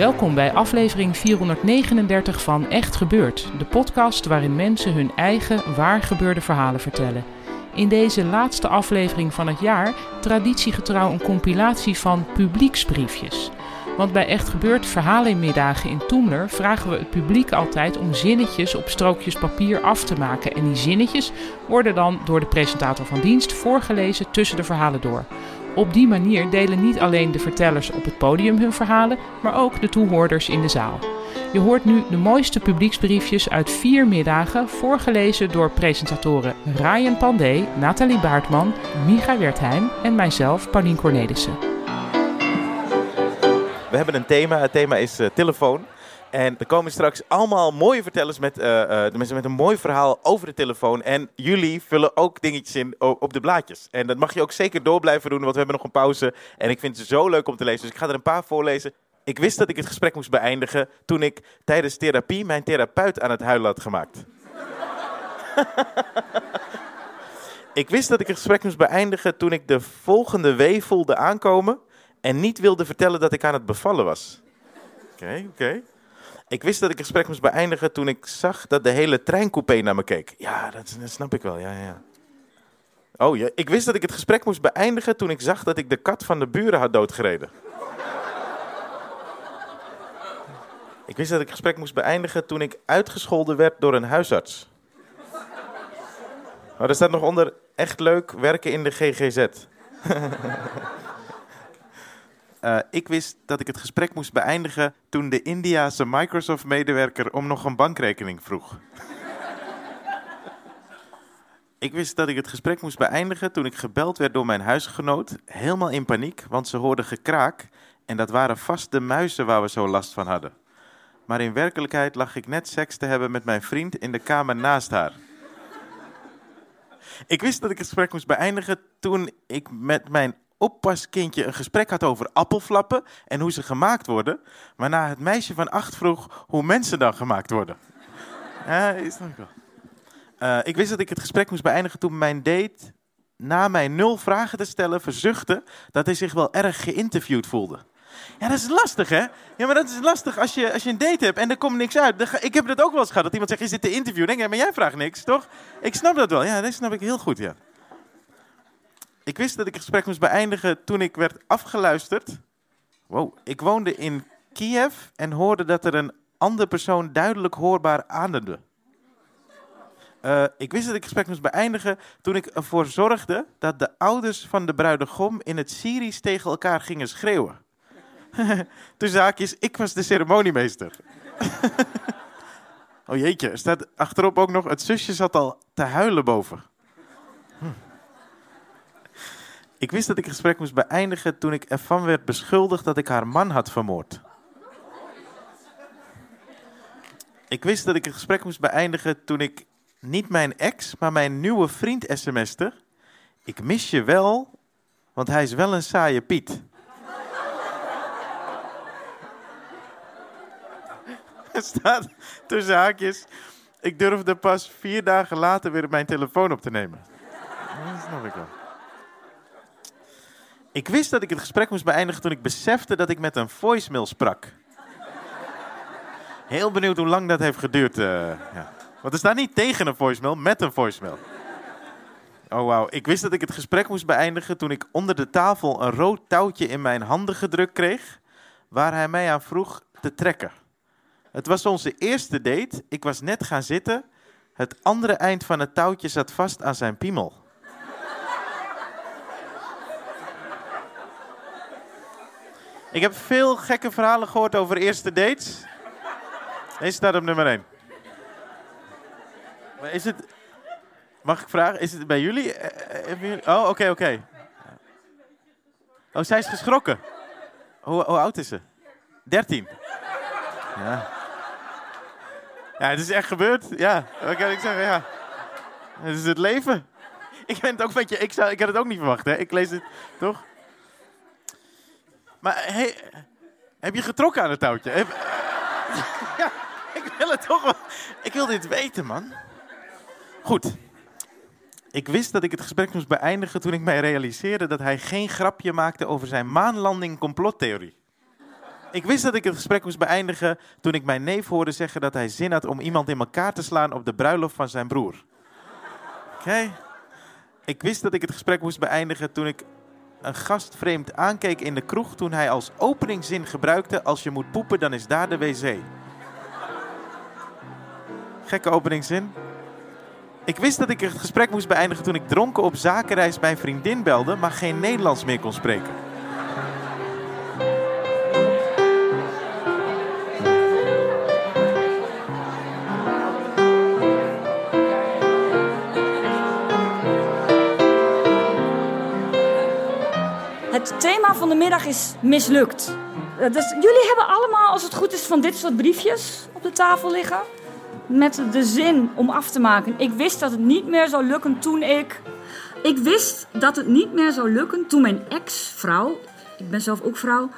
Welkom bij aflevering 439 van Echt Gebeurd, de podcast waarin mensen hun eigen waar gebeurde verhalen vertellen. In deze laatste aflevering van het jaar traditiegetrouw een compilatie van publieksbriefjes. Want bij Echt Gebeurd verhalenmiddagen in Toemler vragen we het publiek altijd om zinnetjes op strookjes papier af te maken. En die zinnetjes worden dan door de presentator van dienst voorgelezen tussen de verhalen door. Op die manier delen niet alleen de vertellers op het podium hun verhalen, maar ook de toehoorders in de zaal. Je hoort nu de mooiste publieksbriefjes uit vier middagen, voorgelezen door presentatoren Ryan Pandey, Nathalie Baartman, Micha Wertheim en mijzelf, Paulien Cornelissen. We hebben een thema. Het thema is uh, telefoon. En er komen straks allemaal mooie vertellers met, uh, de mensen met een mooi verhaal over de telefoon. En jullie vullen ook dingetjes in op de blaadjes. En dat mag je ook zeker door blijven doen, want we hebben nog een pauze. En ik vind ze zo leuk om te lezen. Dus ik ga er een paar voorlezen. Ik wist dat ik het gesprek moest beëindigen toen ik tijdens therapie mijn therapeut aan het huilen had gemaakt. ik wist dat ik het gesprek moest beëindigen toen ik de volgende wee voelde aankomen en niet wilde vertellen dat ik aan het bevallen was. Oké, oké. Ik wist dat ik het gesprek moest beëindigen toen ik zag dat de hele treincoupé naar me keek. Ja, dat, snap ik wel. Ja, ja. Oh ja, ik wist dat ik het gesprek moest beëindigen toen ik zag dat ik de kat van de buren had doodgereden. ik wist dat ik het gesprek moest beëindigen toen ik uitgescholden werd door een huisarts. Maar er staat nog onder echt leuk werken in de GGZ. Uh, ik wist dat ik het gesprek moest beëindigen toen de Indiase Microsoft-medewerker om nog een bankrekening vroeg. ik wist dat ik het gesprek moest beëindigen toen ik gebeld werd door mijn huisgenoot, helemaal in paniek, want ze hoorden gekraak en dat waren vast de muizen waar we zo last van hadden. Maar in werkelijkheid lag ik net seks te hebben met mijn vriend in de kamer naast haar. Ik wist dat ik het gesprek moest beëindigen toen ik met mijn oppaskindje een gesprek had over appelflappen en hoe ze gemaakt worden. Waarna het meisje van acht vroeg hoe mensen dan gemaakt worden. Ja, is dat wel. Uh, ik wist dat ik het gesprek moest beëindigen toen mijn date, na mij nul vragen te stellen, verzuchtte dat hij zich wel erg geïnterviewd voelde. Ja, dat is lastig, hè? Ja, maar dat is lastig als je, als je een date hebt en er komt niks uit. Ik heb dat ook wel eens gehad, dat iemand zegt, is dit de interview? denk ik, maar jij vraagt niks, toch? Ik snap dat wel. Ja, dat snap ik heel goed, ja. Ik wist dat ik het gesprek moest beëindigen toen ik werd afgeluisterd. Wow, ik woonde in Kiev en hoorde dat er een andere persoon duidelijk hoorbaar ademde. Uh, ik wist dat ik het gesprek moest beëindigen toen ik ervoor zorgde dat de ouders van de bruidegom in het Syrisch tegen elkaar gingen schreeuwen. Toen zaakjes, ik was de ceremoniemeester. oh jeetje, staat achterop ook nog, het zusje zat al te huilen boven. Ik wist dat ik het gesprek moest beëindigen toen ik ervan werd beschuldigd dat ik haar man had vermoord. Ik wist dat ik het gesprek moest beëindigen toen ik niet mijn ex, maar mijn nieuwe vriend sms'te. Ik mis je wel, want hij is wel een saaie Piet. Er staat tussen haakjes. Ik durfde pas vier dagen later weer mijn telefoon op te nemen. Dat snap ik wel. Ik wist dat ik het gesprek moest beëindigen toen ik besefte dat ik met een voicemail sprak. Heel benieuwd hoe lang dat heeft geduurd. Uh, ja. Want er staat niet tegen een voicemail, met een voicemail. Oh wauw, ik wist dat ik het gesprek moest beëindigen toen ik onder de tafel een rood touwtje in mijn handen gedrukt kreeg, waar hij mij aan vroeg te trekken. Het was onze eerste date, ik was net gaan zitten, het andere eind van het touwtje zat vast aan zijn piemel. Ik heb veel gekke verhalen gehoord over eerste dates. Deze staat op nummer 1. Maar is het... Mag ik vragen, is het bij jullie? Eh, eh, Oh, oké, oké. Oh, zij is geschrokken. Hoe, hoe oud is ze? 13. Ja. Ja, het is echt gebeurd. Ja, wat kan ik zeggen? Ja. Het is het leven. Ik ben het ook met je. Ik, zou, ik had het ook niet verwacht, hè? Ik lees het toch? Maar hey, heb je getrokken aan het touwtje? Ja, ik wil het toch wel. Ik wil dit weten, man. Goed. Ik wist dat ik het gesprek moest beëindigen toen ik mij realiseerde dat hij geen grapje maakte over zijn maanlanding complottheorie. Ik wist dat ik het gesprek moest beëindigen toen ik mijn neef hoorde zeggen dat hij zin had om iemand in elkaar te slaan op de bruiloft van zijn broer. Oké. Ik wist dat ik het gesprek moest beëindigen toen ik een gast vreemd aankeek in de kroeg toen hij als openingzin gebruikte als je moet poepen dan is daar de wc. Gekke openingzin. Ik wist dat ik het gesprek moest beëindigen toen ik dronken op zakenreis mijn vriendin belde, maar geen Nederlands meer kon spreken. Het thema van de middag is mislukt. Eh, Dus jullie hebben allemaal, als het goed is, van dit soort briefjes op de tafel liggen. Met de zin om af te maken. Ik wist dat het niet meer zou lukken toen ik. Ik wist dat het niet meer zou lukken toen mijn ex-vrouw. Ik ben zelf ook vrouw.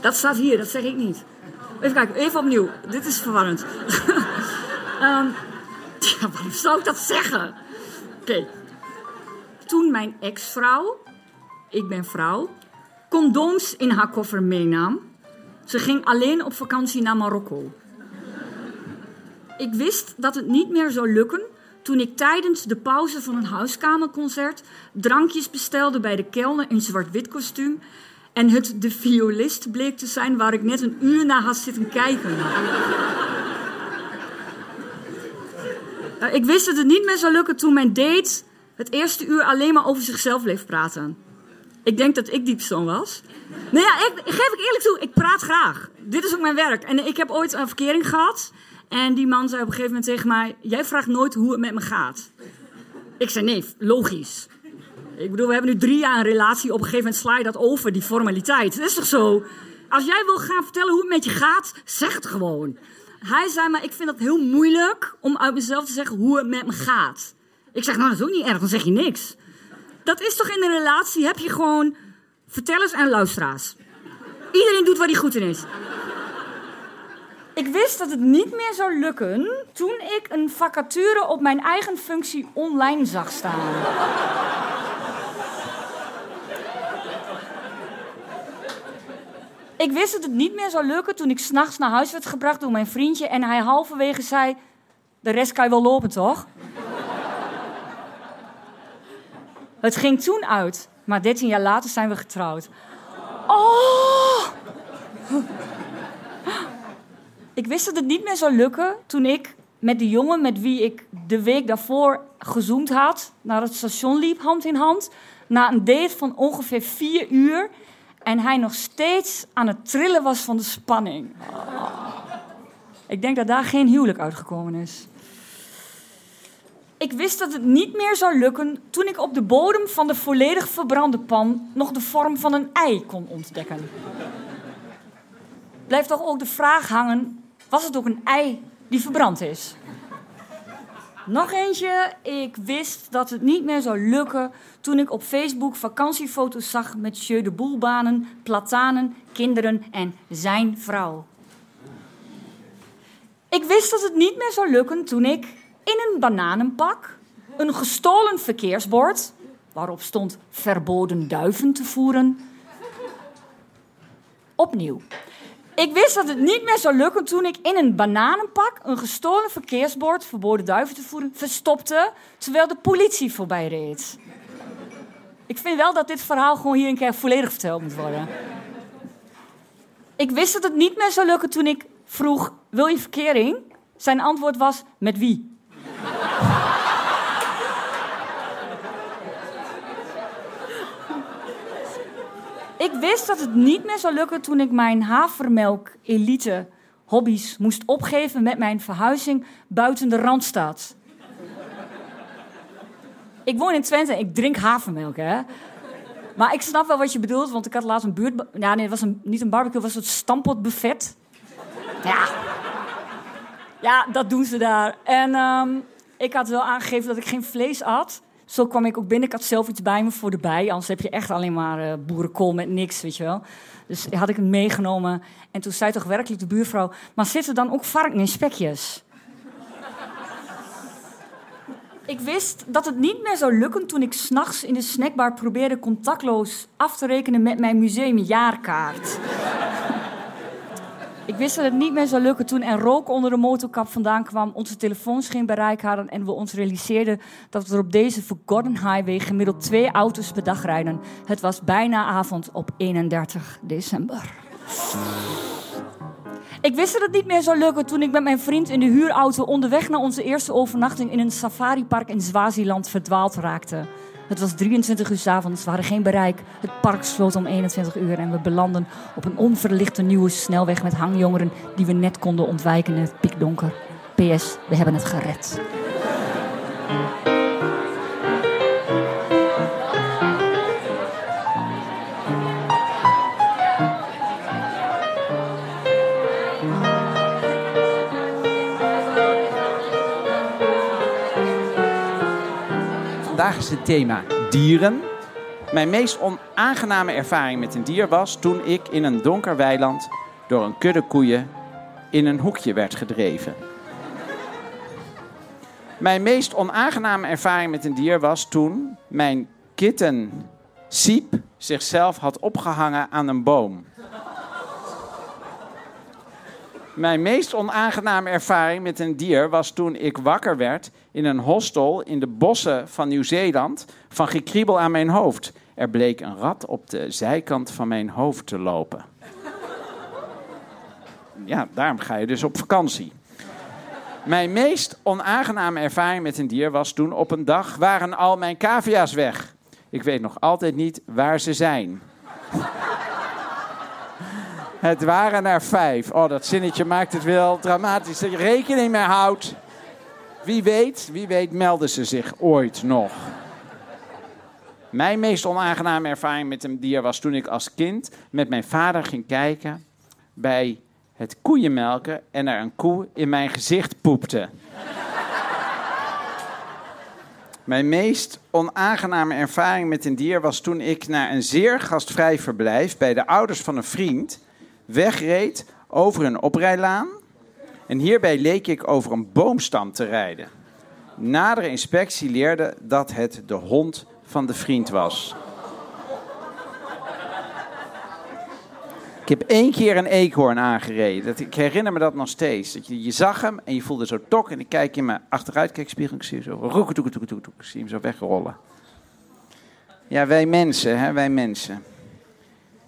Dat staat hier, dat zeg ik niet. Even kijken, even opnieuw. Dit is verwarrend. Ja, waarom zou ik dat zeggen? Oké. Toen mijn ex-vrouw ik ben vrouw, condooms in haar koffer meenam. Ze ging alleen op vakantie naar Marokko. Ik wist dat het niet meer zou lukken toen ik tijdens de pauze van een huiskamerconcert drankjes bestelde bij de kelner in zwart-wit kostuum en het de violist bleek te zijn waar ik net een uur naar had zitten kijken. Eh, Ik wist dat het niet meer zou lukken toen mijn date het eerste uur alleen maar over zichzelf bleef praten. Ik denk dat ik die persoon was. Nou ja, ik, geef ik eerlijk toe, ik praat graag. Dit is ook mijn werk. En ik heb ooit een verkering gehad. En die man zei op een gegeven moment tegen mij... Jij vraagt nooit hoe het met me gaat. Ik zei, nee, logisch. Ik bedoel, we hebben nu drie jaar een relatie. Op een gegeven moment sla je dat over, die formaliteit. Dat is toch zo? Als jij wil gaan vertellen hoe het met je gaat, zeg het gewoon. Hij zei, maar ik vind het heel moeilijk om uit mezelf te zeggen hoe het met me gaat. Ik zeg, nou, dat is ook niet erg, dan zeg je niks. Dat is toch in een relatie, heb je gewoon vertellers en luisteraars. Iedereen doet waar hij goed in is. Ik wist dat het niet meer zou lukken toen ik een vacature op mijn eigen functie online zag staan. Ik wist dat het niet meer zou lukken toen ik s'nachts naar huis werd gebracht door mijn vriendje en hij halverwege zei: De rest kan je wel lopen, toch? Het ging toen uit, maar 13 jaar later zijn we getrouwd. Oh! Ik wist dat het niet meer zou lukken toen ik met de jongen met wie ik de week daarvoor gezoend had, naar het station liep, hand in hand, na een date van ongeveer vier uur. En hij nog steeds aan het trillen was van de spanning. Ik denk dat daar geen huwelijk uitgekomen is. Ik wist dat het niet meer zou lukken toen ik op de bodem van de volledig verbrande pan nog de vorm van een ei kon ontdekken. Blijft toch ook de vraag hangen: was het ook een ei die verbrand is? Nog eentje. Ik wist dat het niet meer zou lukken toen ik op Facebook vakantiefoto's zag met jeu de boelbanen, platanen, kinderen en zijn vrouw. Ik wist dat het niet meer zou lukken toen ik in een bananenpak een gestolen verkeersbord, waarop stond verboden duiven te voeren, opnieuw. Ik wist dat het niet meer zou lukken toen ik in een bananenpak een gestolen verkeersbord, verboden duiven te voeren, verstopte terwijl de politie voorbij reed. Ik vind wel dat dit verhaal gewoon hier een keer volledig verteld moet worden. Ik wist dat het niet meer zou lukken toen ik vroeg: Wil je verkering? Zijn antwoord was: Met wie? Ik wist dat het niet meer zou lukken toen ik mijn havermelk elite hobby's moest opgeven met mijn verhuizing buiten de Randstad. Ik woon in Twente en ik drink havermelk, hè. Maar ik snap wel wat je bedoelt, want ik had laatst een buurt... Ja, nee, het was een, niet een barbecue, het was een stampotbuffet. Ja. Ja, dat doen ze daar. En ehm, ik had wel aangegeven dat ik geen vlees at. Zo kwam ik ook binnen. Ik had zelf iets bij me voor de bij. Anders heb je echt alleen maar uh, boerenkool met niks, weet je wel. Dus had ik het meegenomen. En toen zei toch werkelijk de buurvrouw... maar zitten dan ook varken in spekjes? Ik wist dat het niet meer zou lukken toen ik s'nachts in de snackbar probeerde contactloos af te rekenen met mijn museumjaarkaart. Ik wist dat het niet meer zou lukken toen er rook onder de motorkap vandaan kwam, onze telefoons geen bereik hadden en we ons realiseerden dat er op deze Forgotten Highway gemiddeld twee auto's per dag rijden. Het was bijna avond op 31 december. Ik wist dat het niet meer zou lukken toen ik met mijn vriend in de huurauto onderweg naar onze eerste overnachting in een safaripark in Swaziland verdwaald raakte. Het was 23 uur s avonds, we hadden geen bereik. Het park sloot om 21 uur en we belanden op een onverlichte nieuwe snelweg met hangjongeren die we net konden ontwijken in het pikdonker. PS, we hebben het gered. Het thema dieren. Mijn meest onaangename ervaring met een dier was toen ik in een donker weiland door een kudde koeien in een hoekje werd gedreven. Mijn meest onaangename ervaring met een dier was toen mijn kitten Siep zichzelf had opgehangen aan een boom. Mijn meest onaangename ervaring met een dier was toen ik wakker werd in een hostel in de bossen van Nieuw-Zeeland van gekriebel aan mijn hoofd. Er bleek een rat op de zijkant van mijn hoofd te lopen. Ja, daarom ga je dus op vakantie. Mijn meest onaangename ervaring met een dier was toen op een dag waren al mijn cavia's weg. Ik weet nog altijd niet waar ze zijn. Het waren er vijf. Oh, dat zinnetje maakt het wel dramatisch dat je rekening mee houdt. Wie weet, wie weet melden ze zich ooit nog. Mijn meest onaangename ervaring met een dier was toen ik als kind met mijn vader ging kijken bij het koeienmelken en er een koe in mijn gezicht poepte. Mijn meest onaangename ervaring met een dier was toen ik naar een zeer gastvrij verblijf bij de ouders van een vriend wegreed over een oprijlaan. En hierbij leek ik over een boomstam te rijden. Nadere inspectie leerde dat het de hond van de vriend was. Ik heb één keer een eekhoorn aangereden. Dat, ik herinner me dat nog steeds. Dat je, zag hem en je voelde zo tok. En ik kijk in mijn achteruitkijkspiegel ik zie hem zo roeketoeketoeketoek. Ik zie hem zo wegrollen. Ja, wij mensen, hè, wij mensen.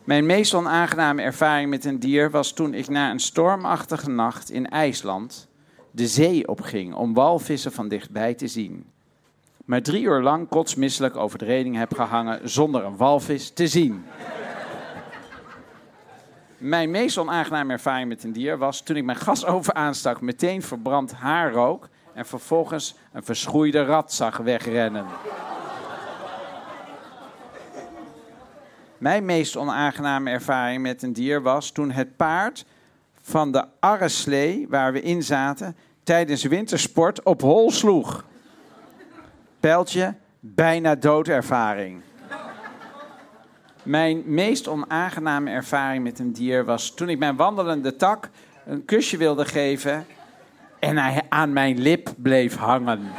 Mijn meest onaangename ervaring met een dier was toen ik na een stormachtige nacht in IJsland de zee opging om walvissen van dichtbij te zien. Maar drie uur lang kotsmisselijk over de reding heb gehangen zonder een walvis te zien. Mijn meest onaangename ervaring met een dier was toen ik mijn gasoven aanstak, meteen verbrand haar rook en vervolgens een verschroeide rat zag wegrennen. Mijn meest onaangename ervaring met een dier was toen het paard van de arreslee waar we in zaten tijdens wintersport op hol sloeg. Pijltje, bijna doodervaring. Mijn meest onaangename ervaring met een dier was toen ik mijn wandelende tak een kusje wilde geven en hij aan mijn lip bleef hangen.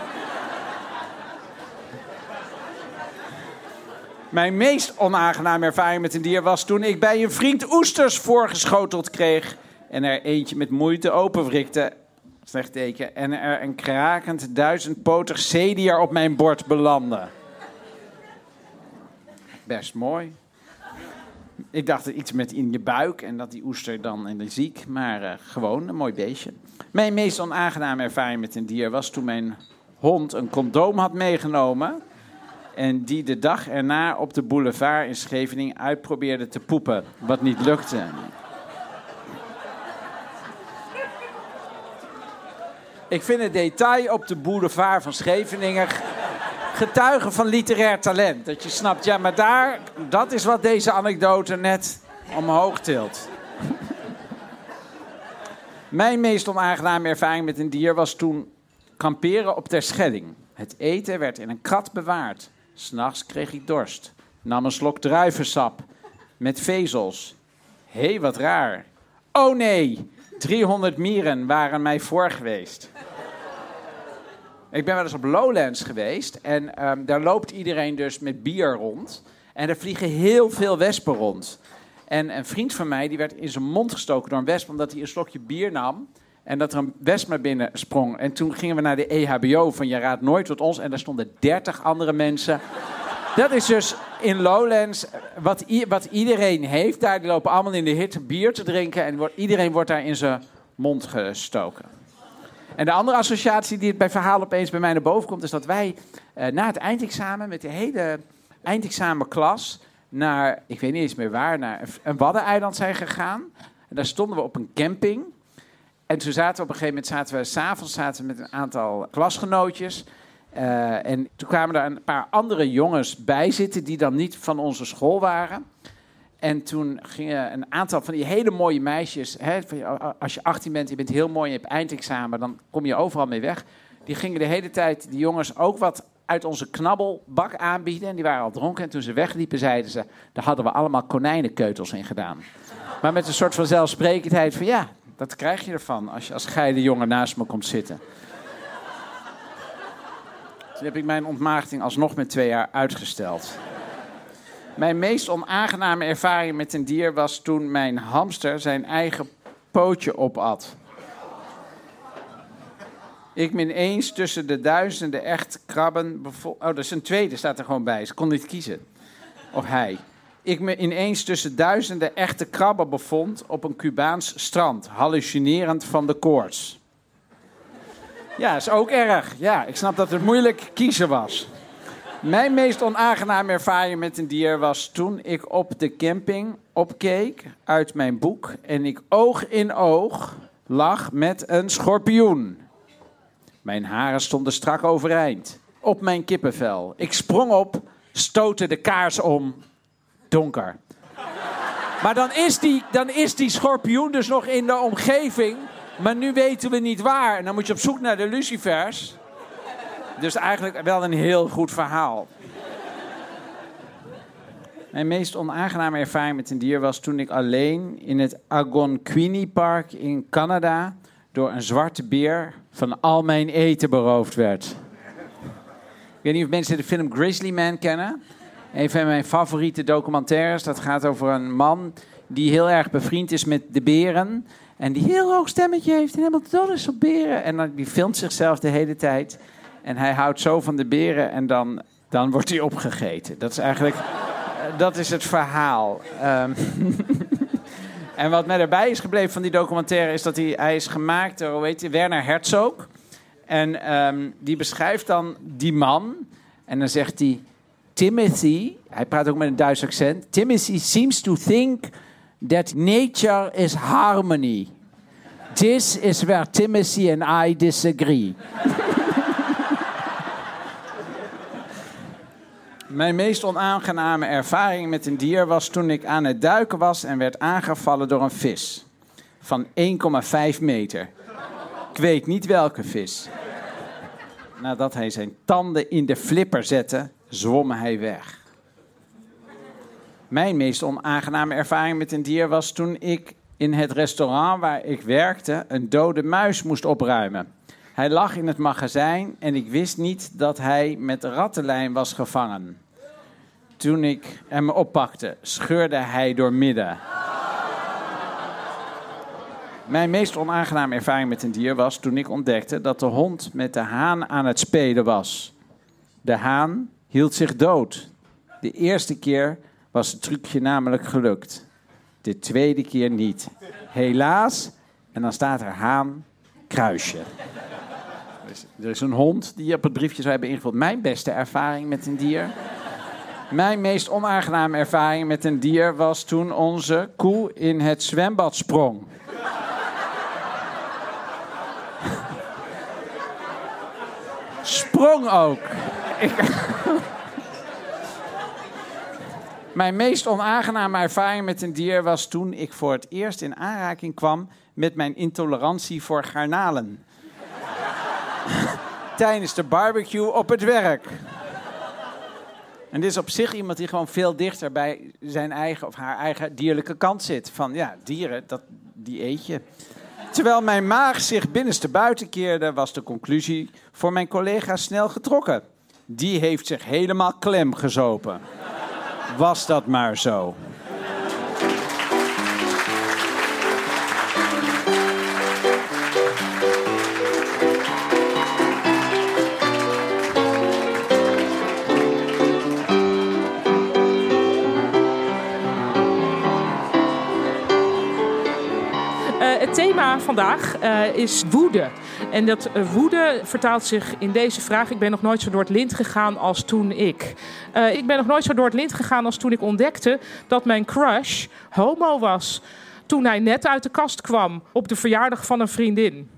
Mijn meest onaangename ervaring met een dier was toen ik bij een vriend oesters voorgeschoteld kreeg. En er eentje met moeite openwrikte. Slecht teken. En er een krakend duizendpotig zeedier op mijn bord belandde. Best mooi. Ik dacht iets met in je buik en dat die oester dan in de ziek. Maar uh, gewoon een mooi beestje. Mijn meest onaangename ervaring met een dier was toen mijn hond een condoom had meegenomen. En die de dag erna op de boulevard in Scheveningen uitprobeerde te poepen. Wat niet lukte. Ik vind het detail op de boulevard van Scheveningen getuige van literair talent. Dat je snapt, ja, maar daar, dat is wat deze anekdote net omhoog tilt. Mijn meest onaangename ervaring met een dier was toen kamperen op Terschelling. Het eten werd in een krat bewaard. S'nachts kreeg ik dorst. Nam een slok druivensap met vezels. Hé, hey, wat raar. Oh nee, 300 mieren waren mij voor geweest. Ik ben wel eens op Lowlands geweest en ehm, daar loopt iedereen dus met bier rond. En er vliegen heel veel wespen rond. En een vriend van mij die werd in zijn mond gestoken door een wesp omdat hij een slokje bier nam. En dat er een wesp naar binnen sprong. En toen gingen we naar de EHBO van Je raadt nooit tot ons. En daar stonden 30 andere mensen. Dat is dus in Lowlands wat, wat iedereen heeft daar. Die lopen allemaal in de hitte bier te drinken. En iedereen wordt daar in zijn mond gestoken. En de andere associatie die het bij verhaal opeens bij mij naar boven komt... is dat wij eh, na het eindexamen met de hele eindexamenklas... naar, ik weet niet eens meer waar, naar een waddeneiland zijn gegaan. En daar stonden we op een camping... En toen zaten we op een gegeven moment, zaten we s'avonds zaten we met een aantal klasgenootjes. Eh, en toen kwamen er een paar andere jongens bij zitten die dan niet van onze school waren. En toen gingen een aantal van die hele mooie meisjes, hè, als je 18 bent, je bent heel mooi, je hebt eindexamen, dan kom je overal mee weg. Die gingen de hele tijd die jongens ook wat uit onze knabbelbak aanbieden. En die waren al dronken. En toen ze wegliepen, zeiden ze, daar hadden we allemaal konijnenkeutels in gedaan. Maar met een soort van zelfsprekendheid van ja, dat krijg je ervan als je als geile jongen naast me komt zitten. Toen heb ik mijn ontmaagding alsnog met twee jaar uitgesteld. Mijn meest onaangename ervaring met een dier was toen mijn hamster zijn eigen pootje opat. Ik min eens tussen de duizenden echt krabben. Oh, dat is een tweede, staat er gewoon bij. Ze kon niet kiezen. Of hij. Ik me ineens tussen duizenden echte krabben bevond op een Cubaans strand, hallucinerend van de koorts. Ja, is ook erg. Ja, ik snap dat het moeilijk kiezen was. Mijn meest onaangename ervaring met een dier was toen ik op de camping opkeek uit mijn boek en ik oog in oog lag met een schorpioen. Mijn haren stonden strak overeind. Op mijn kippenvel. Ik sprong op, stootte de kaars om. Donker. Maar dan is, die, dan is die schorpioen dus nog in de omgeving. Maar nu weten we niet waar. En dan moet je op zoek naar de lucifers. Dus eigenlijk wel een heel goed verhaal. Mijn meest onaangename ervaring met een dier was toen ik alleen in het Algonquin Park in Canada door een zwarte beer van al mijn eten beroofd werd. Ik weet niet of mensen de film Grizzly Man kennen. Een van mijn favoriete documentaires. Dat gaat over een man die heel erg bevriend is met de beren. En die heel hoog stemmetje heeft en helemaal dol is op beren. En die filmt zichzelf de hele tijd. En hij houdt zo van de beren en dan, dan wordt hij opgegeten. Dat is eigenlijk... eh, Dat is het verhaal. Ehm, en wat mij erbij is gebleven van die documentaire... is dat hij, hij is gemaakt door, heet hij, Werner Herzog. En ehm, die beschrijft dan die man. En dan zegt hij... Timothy, hij praat ook met een Duits accent. Timothy seems to think that nature is harmony. This is where Timothy and I disagree. Mijn meest onaangename ervaring met een dier was toen ik aan het duiken was en werd aangevallen door een vis. Van 1,5 meter. Ik weet niet welke vis. Nadat hij zijn tanden in de flipper zette, zwom hij weg. Mijn meest onaangename ervaring met een dier was toen ik in het restaurant waar ik werkte een dode muis moest opruimen. Hij lag in het magazijn en ik wist niet dat hij met rattenlijm was gevangen. Toen ik hem oppakte, scheurde hij door midden. Mijn meest onaangename ervaring met een dier was toen ik ontdekte dat de hond met de haan aan het spelen was. De haan hield zich dood. De eerste keer was het trucje namelijk gelukt. De tweede keer niet. Helaas, en dan staat er haan, kruisje. Er is een hond die op het briefje zou hebben ingevuld. Mijn beste ervaring met een dier. Mijn meest onaangename ervaring met een dier was toen onze koe in het zwembad sprong. Sprong ook. Mijn meest onaangename ervaring met een dier was toen ik voor het eerst in aanraking kwam met mijn intolerantie voor garnalen. Tijdens de barbecue op het werk. En dit is op zich iemand die gewoon veel dichter bij zijn eigen of haar eigen dierlijke kant zit. Van ja, dieren, dat, die eet je. Terwijl mijn maag zich binnenste buiten keerde, was de conclusie voor mijn collega snel getrokken. Die heeft zich helemaal klem gezopen. Was dat maar zo. Eh, het thema vandaag eh, is woede. En dat eh, woede vertaalt zich in deze vraag. Ik ben nog nooit zo door het lint gegaan als toen ik. Eh, ik ben nog nooit zo door het lint gegaan als toen ik ontdekte dat mijn crush homo was. Toen hij net uit de kast kwam op de verjaardag van een vriendin.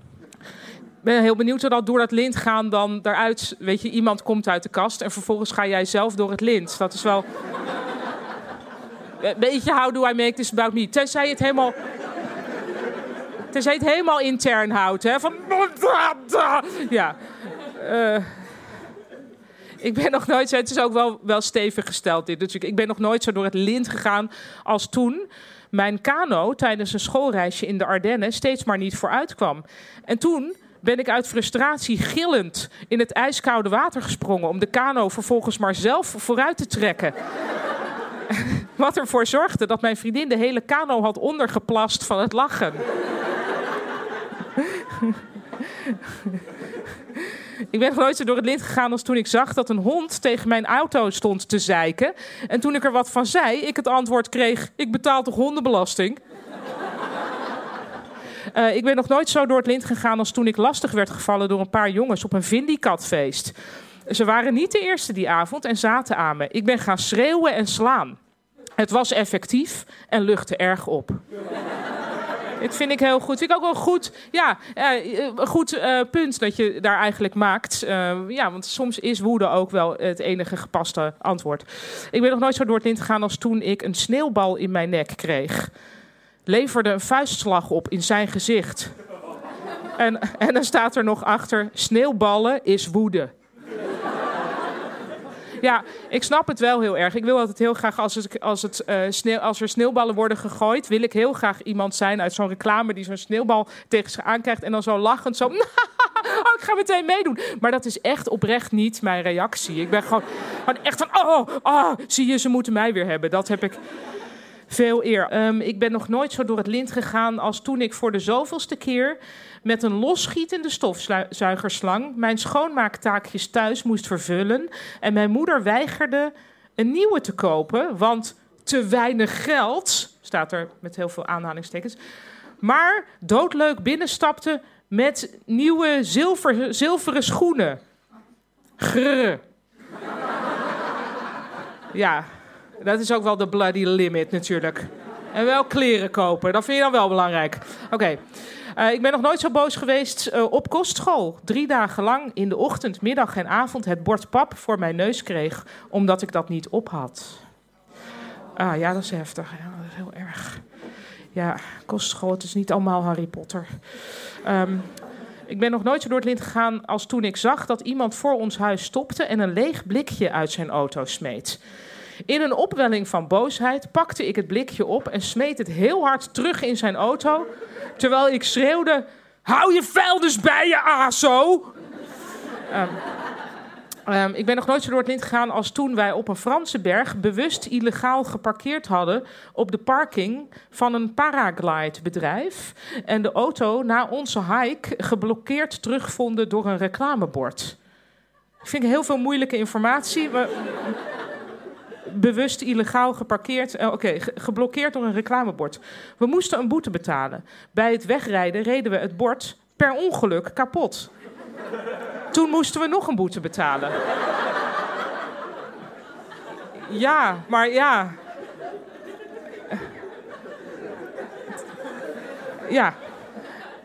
Ben heel benieuwd hoe dat door dat lint gaan dan eruit. Weet je, iemand komt uit de kast en vervolgens ga jij zelf door het lint. Dat is wel. Een beetje how do I make this about me? Tenzij het helemaal. Tenzij je het helemaal intern houdt, hè? Van. Ja. Eh, ik ben nog nooit. Het is ook wel, wel stevig gesteld, dit. Dus ik, ik ben nog nooit zo door het lint gegaan als toen mijn kano tijdens een schoolreisje in de Ardennen steeds maar niet vooruit kwam. En toen ben ik uit frustratie gillend in het ijskoude water gesprongen om de kano vervolgens maar zelf vooruit te trekken. Wat ervoor zorgde dat mijn vriendin de hele kano had ondergeplast van het lachen. Ik ben nooit zo door het lint gegaan als toen ik zag dat een hond tegen mijn auto stond te zeiken. En toen ik er wat van zei, ik het antwoord kreeg: Ik betaal toch hondenbelasting? Eh, ik ben nog nooit zo door het lint gegaan als toen ik lastig werd gevallen door een paar jongens op een Vindicatfeest. Ze waren niet de eerste die avond en zaten aan me. Ik ben gaan schreeuwen en slaan. Het was effectief en luchtte erg op. Dit vind ik heel goed. Vind ik ook wel goed. Ja, eh, een goed eh, punt dat je daar eigenlijk maakt. Eh, ja, want soms is woede ook wel het enige gepaste antwoord. Ik ben nog nooit zo door het lint gegaan als toen ik een sneeuwbal in mijn nek kreeg. Leverde een vuistslag op in zijn gezicht. En, en dan staat er nog achter: sneeuwballen is woede. Ja, ik snap het wel heel erg. Ik wil altijd heel graag, als, als, het, eh, als er sneeuwballen worden gegooid, wil ik heel graag iemand zijn uit zo'n reclame die zo'n sneeuwbal tegen zich aankrijgt en dan zo lachend zo. oh, ik ga meteen meedoen. Maar dat is echt oprecht niet mijn reactie. Ik ben gewoon, gewoon echt van, oh, oh, zie je, ze moeten mij weer hebben. Dat heb ik veel eer. Ehm, ik ben nog nooit zo door het lint gegaan als toen ik voor de zoveelste keer met een losschietende stofzuigerslang mijn schoonmaaktaakjes thuis moest vervullen. En mijn moeder weigerde een nieuwe te kopen, want te weinig geld, staat er met heel veel aanhalingstekens. Maar doodleuk binnenstapte met nieuwe zilver, zilveren schoenen. Grrr. Ja, dat is ook wel de bloody limit natuurlijk. En wel kleren kopen, dat vind je dan wel belangrijk. Oké. Uh, ik ben nog nooit zo boos geweest uh, op kostschool. Drie dagen lang in de ochtend, middag en avond het bord pap voor mijn neus kreeg, omdat ik dat niet op had. Ah ja, dat is heftig. Ja, dat is heel erg. Ja, kostschool, het is niet allemaal Harry Potter. Um, ik ben nog nooit zo door het lint gegaan als toen ik zag dat iemand voor ons huis stopte en een leeg blikje uit zijn auto smeet. In een opwelling van boosheid pakte ik het blikje op en smeet het heel hard terug in zijn auto. Terwijl ik schreeuwde: Hou je vuilnis bij je, ASO! Um, um, ik ben nog nooit zo door het lint gegaan als toen wij op een Franse berg bewust illegaal geparkeerd hadden op de parking van een paraglidebedrijf. En de auto na onze hike geblokkeerd terugvonden door een reclamebord. Ik vind heel veel moeilijke informatie. Maar bewust illegaal geparkeerd. Uh, Oké, geblokkeerd door een reclamebord. We moesten een boete betalen. Bij het wegrijden reden we het bord per ongeluk kapot. Toen moesten we nog een boete betalen. Ja, maar ja. Ja.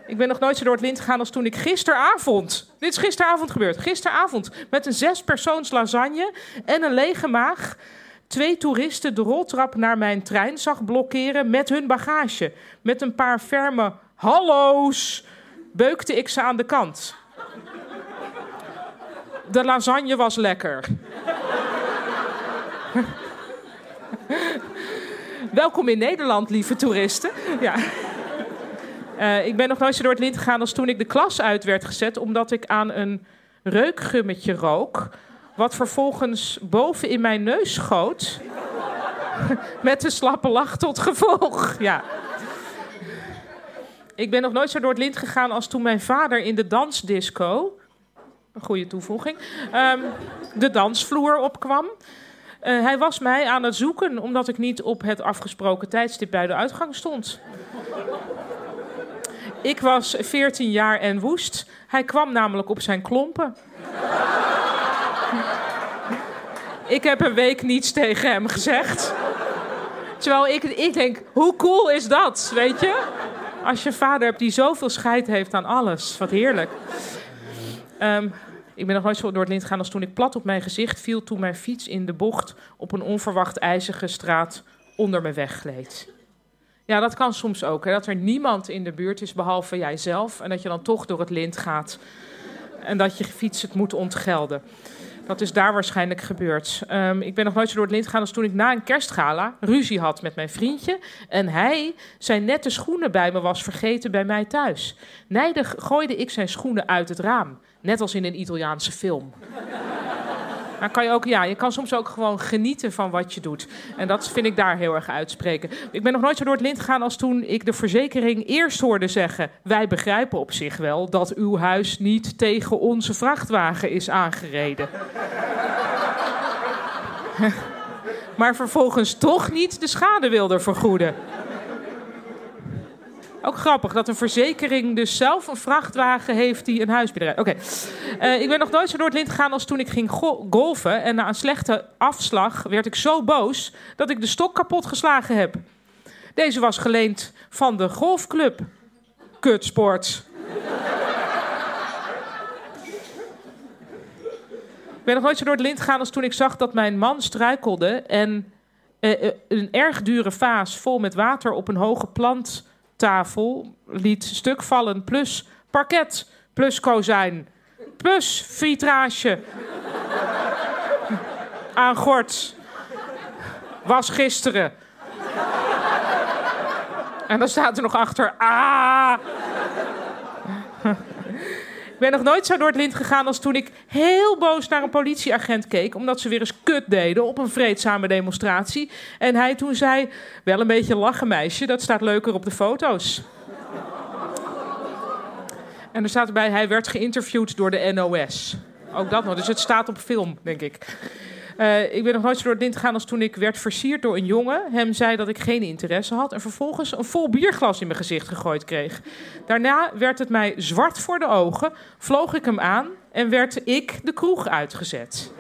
Ik ben nog nooit zo door het lint gegaan als toen ik gisteravond. Dit is gisteravond gebeurd. Gisteravond met een zespersoons lasagne en een lege maag. Twee toeristen de roltrap naar mijn trein zag blokkeren met hun bagage. Met een paar ferme hallo's beukte ik ze aan de kant. De lasagne was lekker. Welkom in Nederland, lieve toeristen. Ja. Uh, ik ben nog nooit zo door het lint gegaan als toen ik de klas uit werd gezet, omdat ik aan een reukgummetje rook, wat vervolgens boven in mijn neus schoot. Met een slappe lach tot gevolg. Ja. Ik ben nog nooit zo door het lint gegaan als toen mijn vader in de dansdisco. Een goede toevoeging. Um, de dansvloer opkwam. Uh, hij was mij aan het zoeken omdat ik niet op het afgesproken tijdstip bij de uitgang stond. Ik was 14 jaar en woest. Hij kwam namelijk op zijn klompen. Ik heb een week niets tegen hem gezegd. Terwijl ik, ik denk, hoe cool is dat, weet je? Als je vader hebt die zoveel scheid heeft aan alles. Wat heerlijk. Um, ik ben nog nooit zo door het lint gegaan als toen ik plat op mijn gezicht viel... toen mijn fiets in de bocht op een onverwacht ijzige straat onder me weggleed. Ja, dat kan soms ook. Hè, dat er niemand in de buurt is behalve jijzelf... en dat je dan toch door het lint gaat en dat je fiets het moet ontgelden. Dat is daar waarschijnlijk gebeurd. Um, ik ben nog nooit zo door het lint gegaan als toen ik na een kerstgala ruzie had met mijn vriendje. En hij zijn nette schoenen bij me was vergeten bij mij thuis. Nijdig gooide ik zijn schoenen uit het raam. Net als in een Italiaanse film. Maar kan je, ook, ja, je kan soms ook gewoon genieten van wat je doet. En dat vind ik daar heel erg uitspreken. Ik ben nog nooit zo door het lint gegaan als toen ik de verzekering eerst hoorde zeggen... wij begrijpen op zich wel dat uw huis niet tegen onze vrachtwagen is aangereden. maar vervolgens toch niet de schade wilde vergoeden. Ook grappig dat een verzekering dus zelf een vrachtwagen heeft die een huisbedrijf. Oké. Eh, ik ben nog nooit zo door het lint gegaan als toen ik ging golven. En na een slechte afslag werd ik zo boos dat ik de stok kapot geslagen heb. Deze was geleend van de golfclub. Kutsport. Ik ben nog nooit zo door het lint gegaan als toen ik zag dat mijn man struikelde en uh, een erg dure vaas vol met water op een hoge plant tafel liet stuk vallen. Plus parket, plus kozijn, plus vitrage. Aan gort. Was gisteren. En dan staat er nog achter. Ah! Ik ben nog nooit zo door het lint gegaan als toen ik heel boos naar een politieagent keek. Omdat ze weer eens kut deden op een vreedzame demonstratie. En hij toen zei: Wel een beetje lachen, meisje, dat staat leuker op de foto's. En er staat erbij: Hij werd geïnterviewd door de NOS. Ook dat nog. Dus het staat op film, denk ik. Uh, ik ben nog nooit zo door het lint gegaan als toen ik werd versierd door een jongen. Hem zei dat ik geen interesse had en vervolgens een vol bierglas in mijn gezicht gegooid kreeg. Daarna werd het mij zwart voor de ogen, vloog ik hem aan en werd ik de kroeg uitgezet.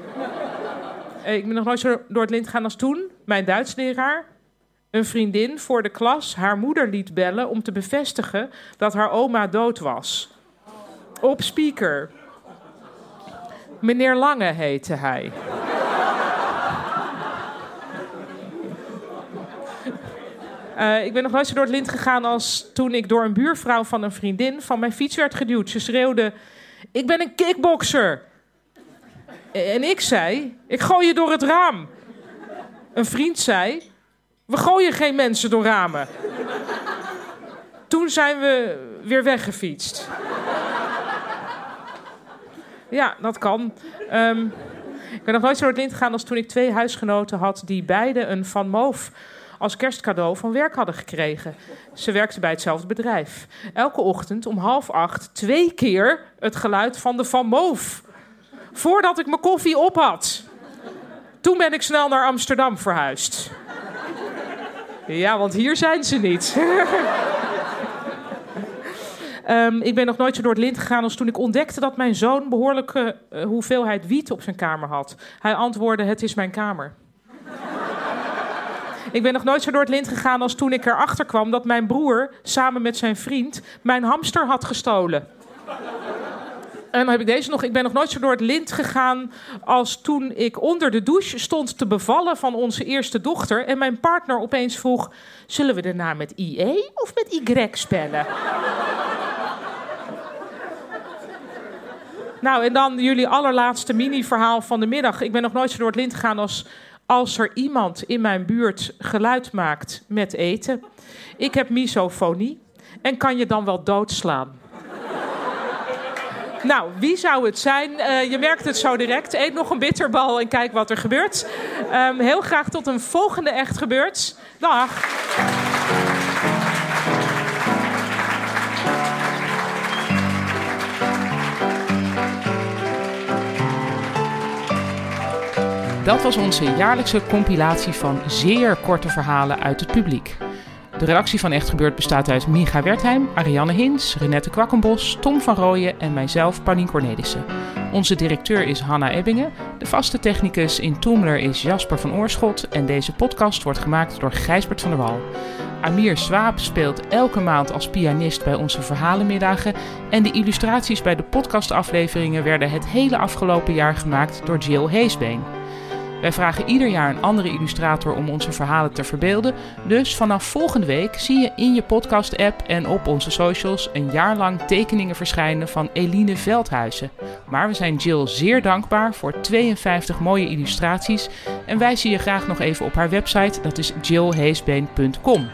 Uh, ik ben nog nooit zo door het lint gegaan als toen mijn Duitsleraar een vriendin voor de klas haar moeder liet bellen om te bevestigen dat haar oma dood was. Op speaker. Meneer Lange heette hij. Uh, ik ben nog nooit zo door het lint gegaan als toen ik door een buurvrouw van een vriendin van mijn fiets werd geduwd. Ze schreeuwde: Ik ben een kickboxer. En ik zei: Ik gooi je door het raam. Een vriend zei: We gooien geen mensen door ramen. Toen zijn we weer weggefietst. Ja, dat kan. Um, ik ben nog nooit zo door het lint gegaan als toen ik twee huisgenoten had die beide een Van Moof als kerstcadeau van werk hadden gekregen. Ze werkte bij hetzelfde bedrijf. Elke ochtend om half acht twee keer het geluid van de Van Moof. Voordat ik mijn koffie op had. Toen ben ik snel naar Amsterdam verhuisd. Ja, want hier zijn ze niet. Um, ik ben nog nooit zo door het lint gegaan als toen ik ontdekte dat mijn zoon behoorlijke uh, hoeveelheid wiet op zijn kamer had. Hij antwoordde: Het is mijn kamer. Ik ben nog nooit zo door het lint gegaan als toen ik erachter kwam dat mijn broer samen met zijn vriend mijn hamster had gestolen. En dan heb ik deze nog. Ik ben nog nooit zo door het lint gegaan als toen ik onder de douche stond te bevallen van onze eerste dochter. En mijn partner opeens vroeg: Zullen we de naam met IE of met Y spellen? nou, en dan jullie allerlaatste mini-verhaal van de middag. Ik ben nog nooit zo door het lint gegaan als als er iemand in mijn buurt geluid maakt met eten. Ik heb misofonie en kan je dan wel doodslaan. Nou, wie zou het zijn? Eh, je merkt het zo direct. Eet nog een bitterbal en kijk wat er gebeurt. Ehm, heel graag tot een volgende Echt Gebeurd. Dag. Dat was onze jaarlijkse compilatie van zeer korte verhalen uit het publiek. De redactie van Echt Gebeurd bestaat uit Micha Wertheim, Ariane Hins, Renette Kwakkenbos, Tom van Rooyen en mijzelf, Paulien Cornelissen. Onze directeur is Hanna Ebbingen. De vaste technicus in Toomler is Jasper van Oorschot. En deze podcast wordt gemaakt door Gijsbert van der Wal. Amir Swaap speelt elke maand als pianist bij onze verhalenmiddagen. En de illustraties bij de podcastafleveringen werden het hele afgelopen jaar gemaakt door Jill Heesbeen. Wij vragen ieder jaar een andere illustrator om onze verhalen te verbeelden. Dus vanaf volgende week zie je in je podcast-app en op onze socials een jaar lang tekeningen verschijnen van Eline Veldhuizen. Maar we zijn Jill zeer dankbaar voor 52 mooie illustraties en wij zien je graag nog even op haar website, dat is jillheesbeen.com.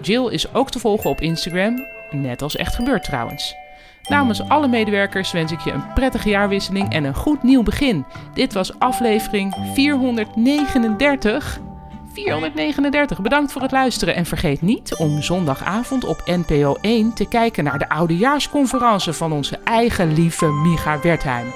Jill is ook te volgen op Instagram, net als echt gebeurt trouwens. Namens alle medewerkers wens ik je een prettige jaarwisseling en een goed nieuw begin. Dit was aflevering 439. 439. Bedankt voor het luisteren en vergeet niet om zondagavond op NPO 1 te kijken naar de oudejaarsconferentie van onze eigen lieve Micha Wertheim.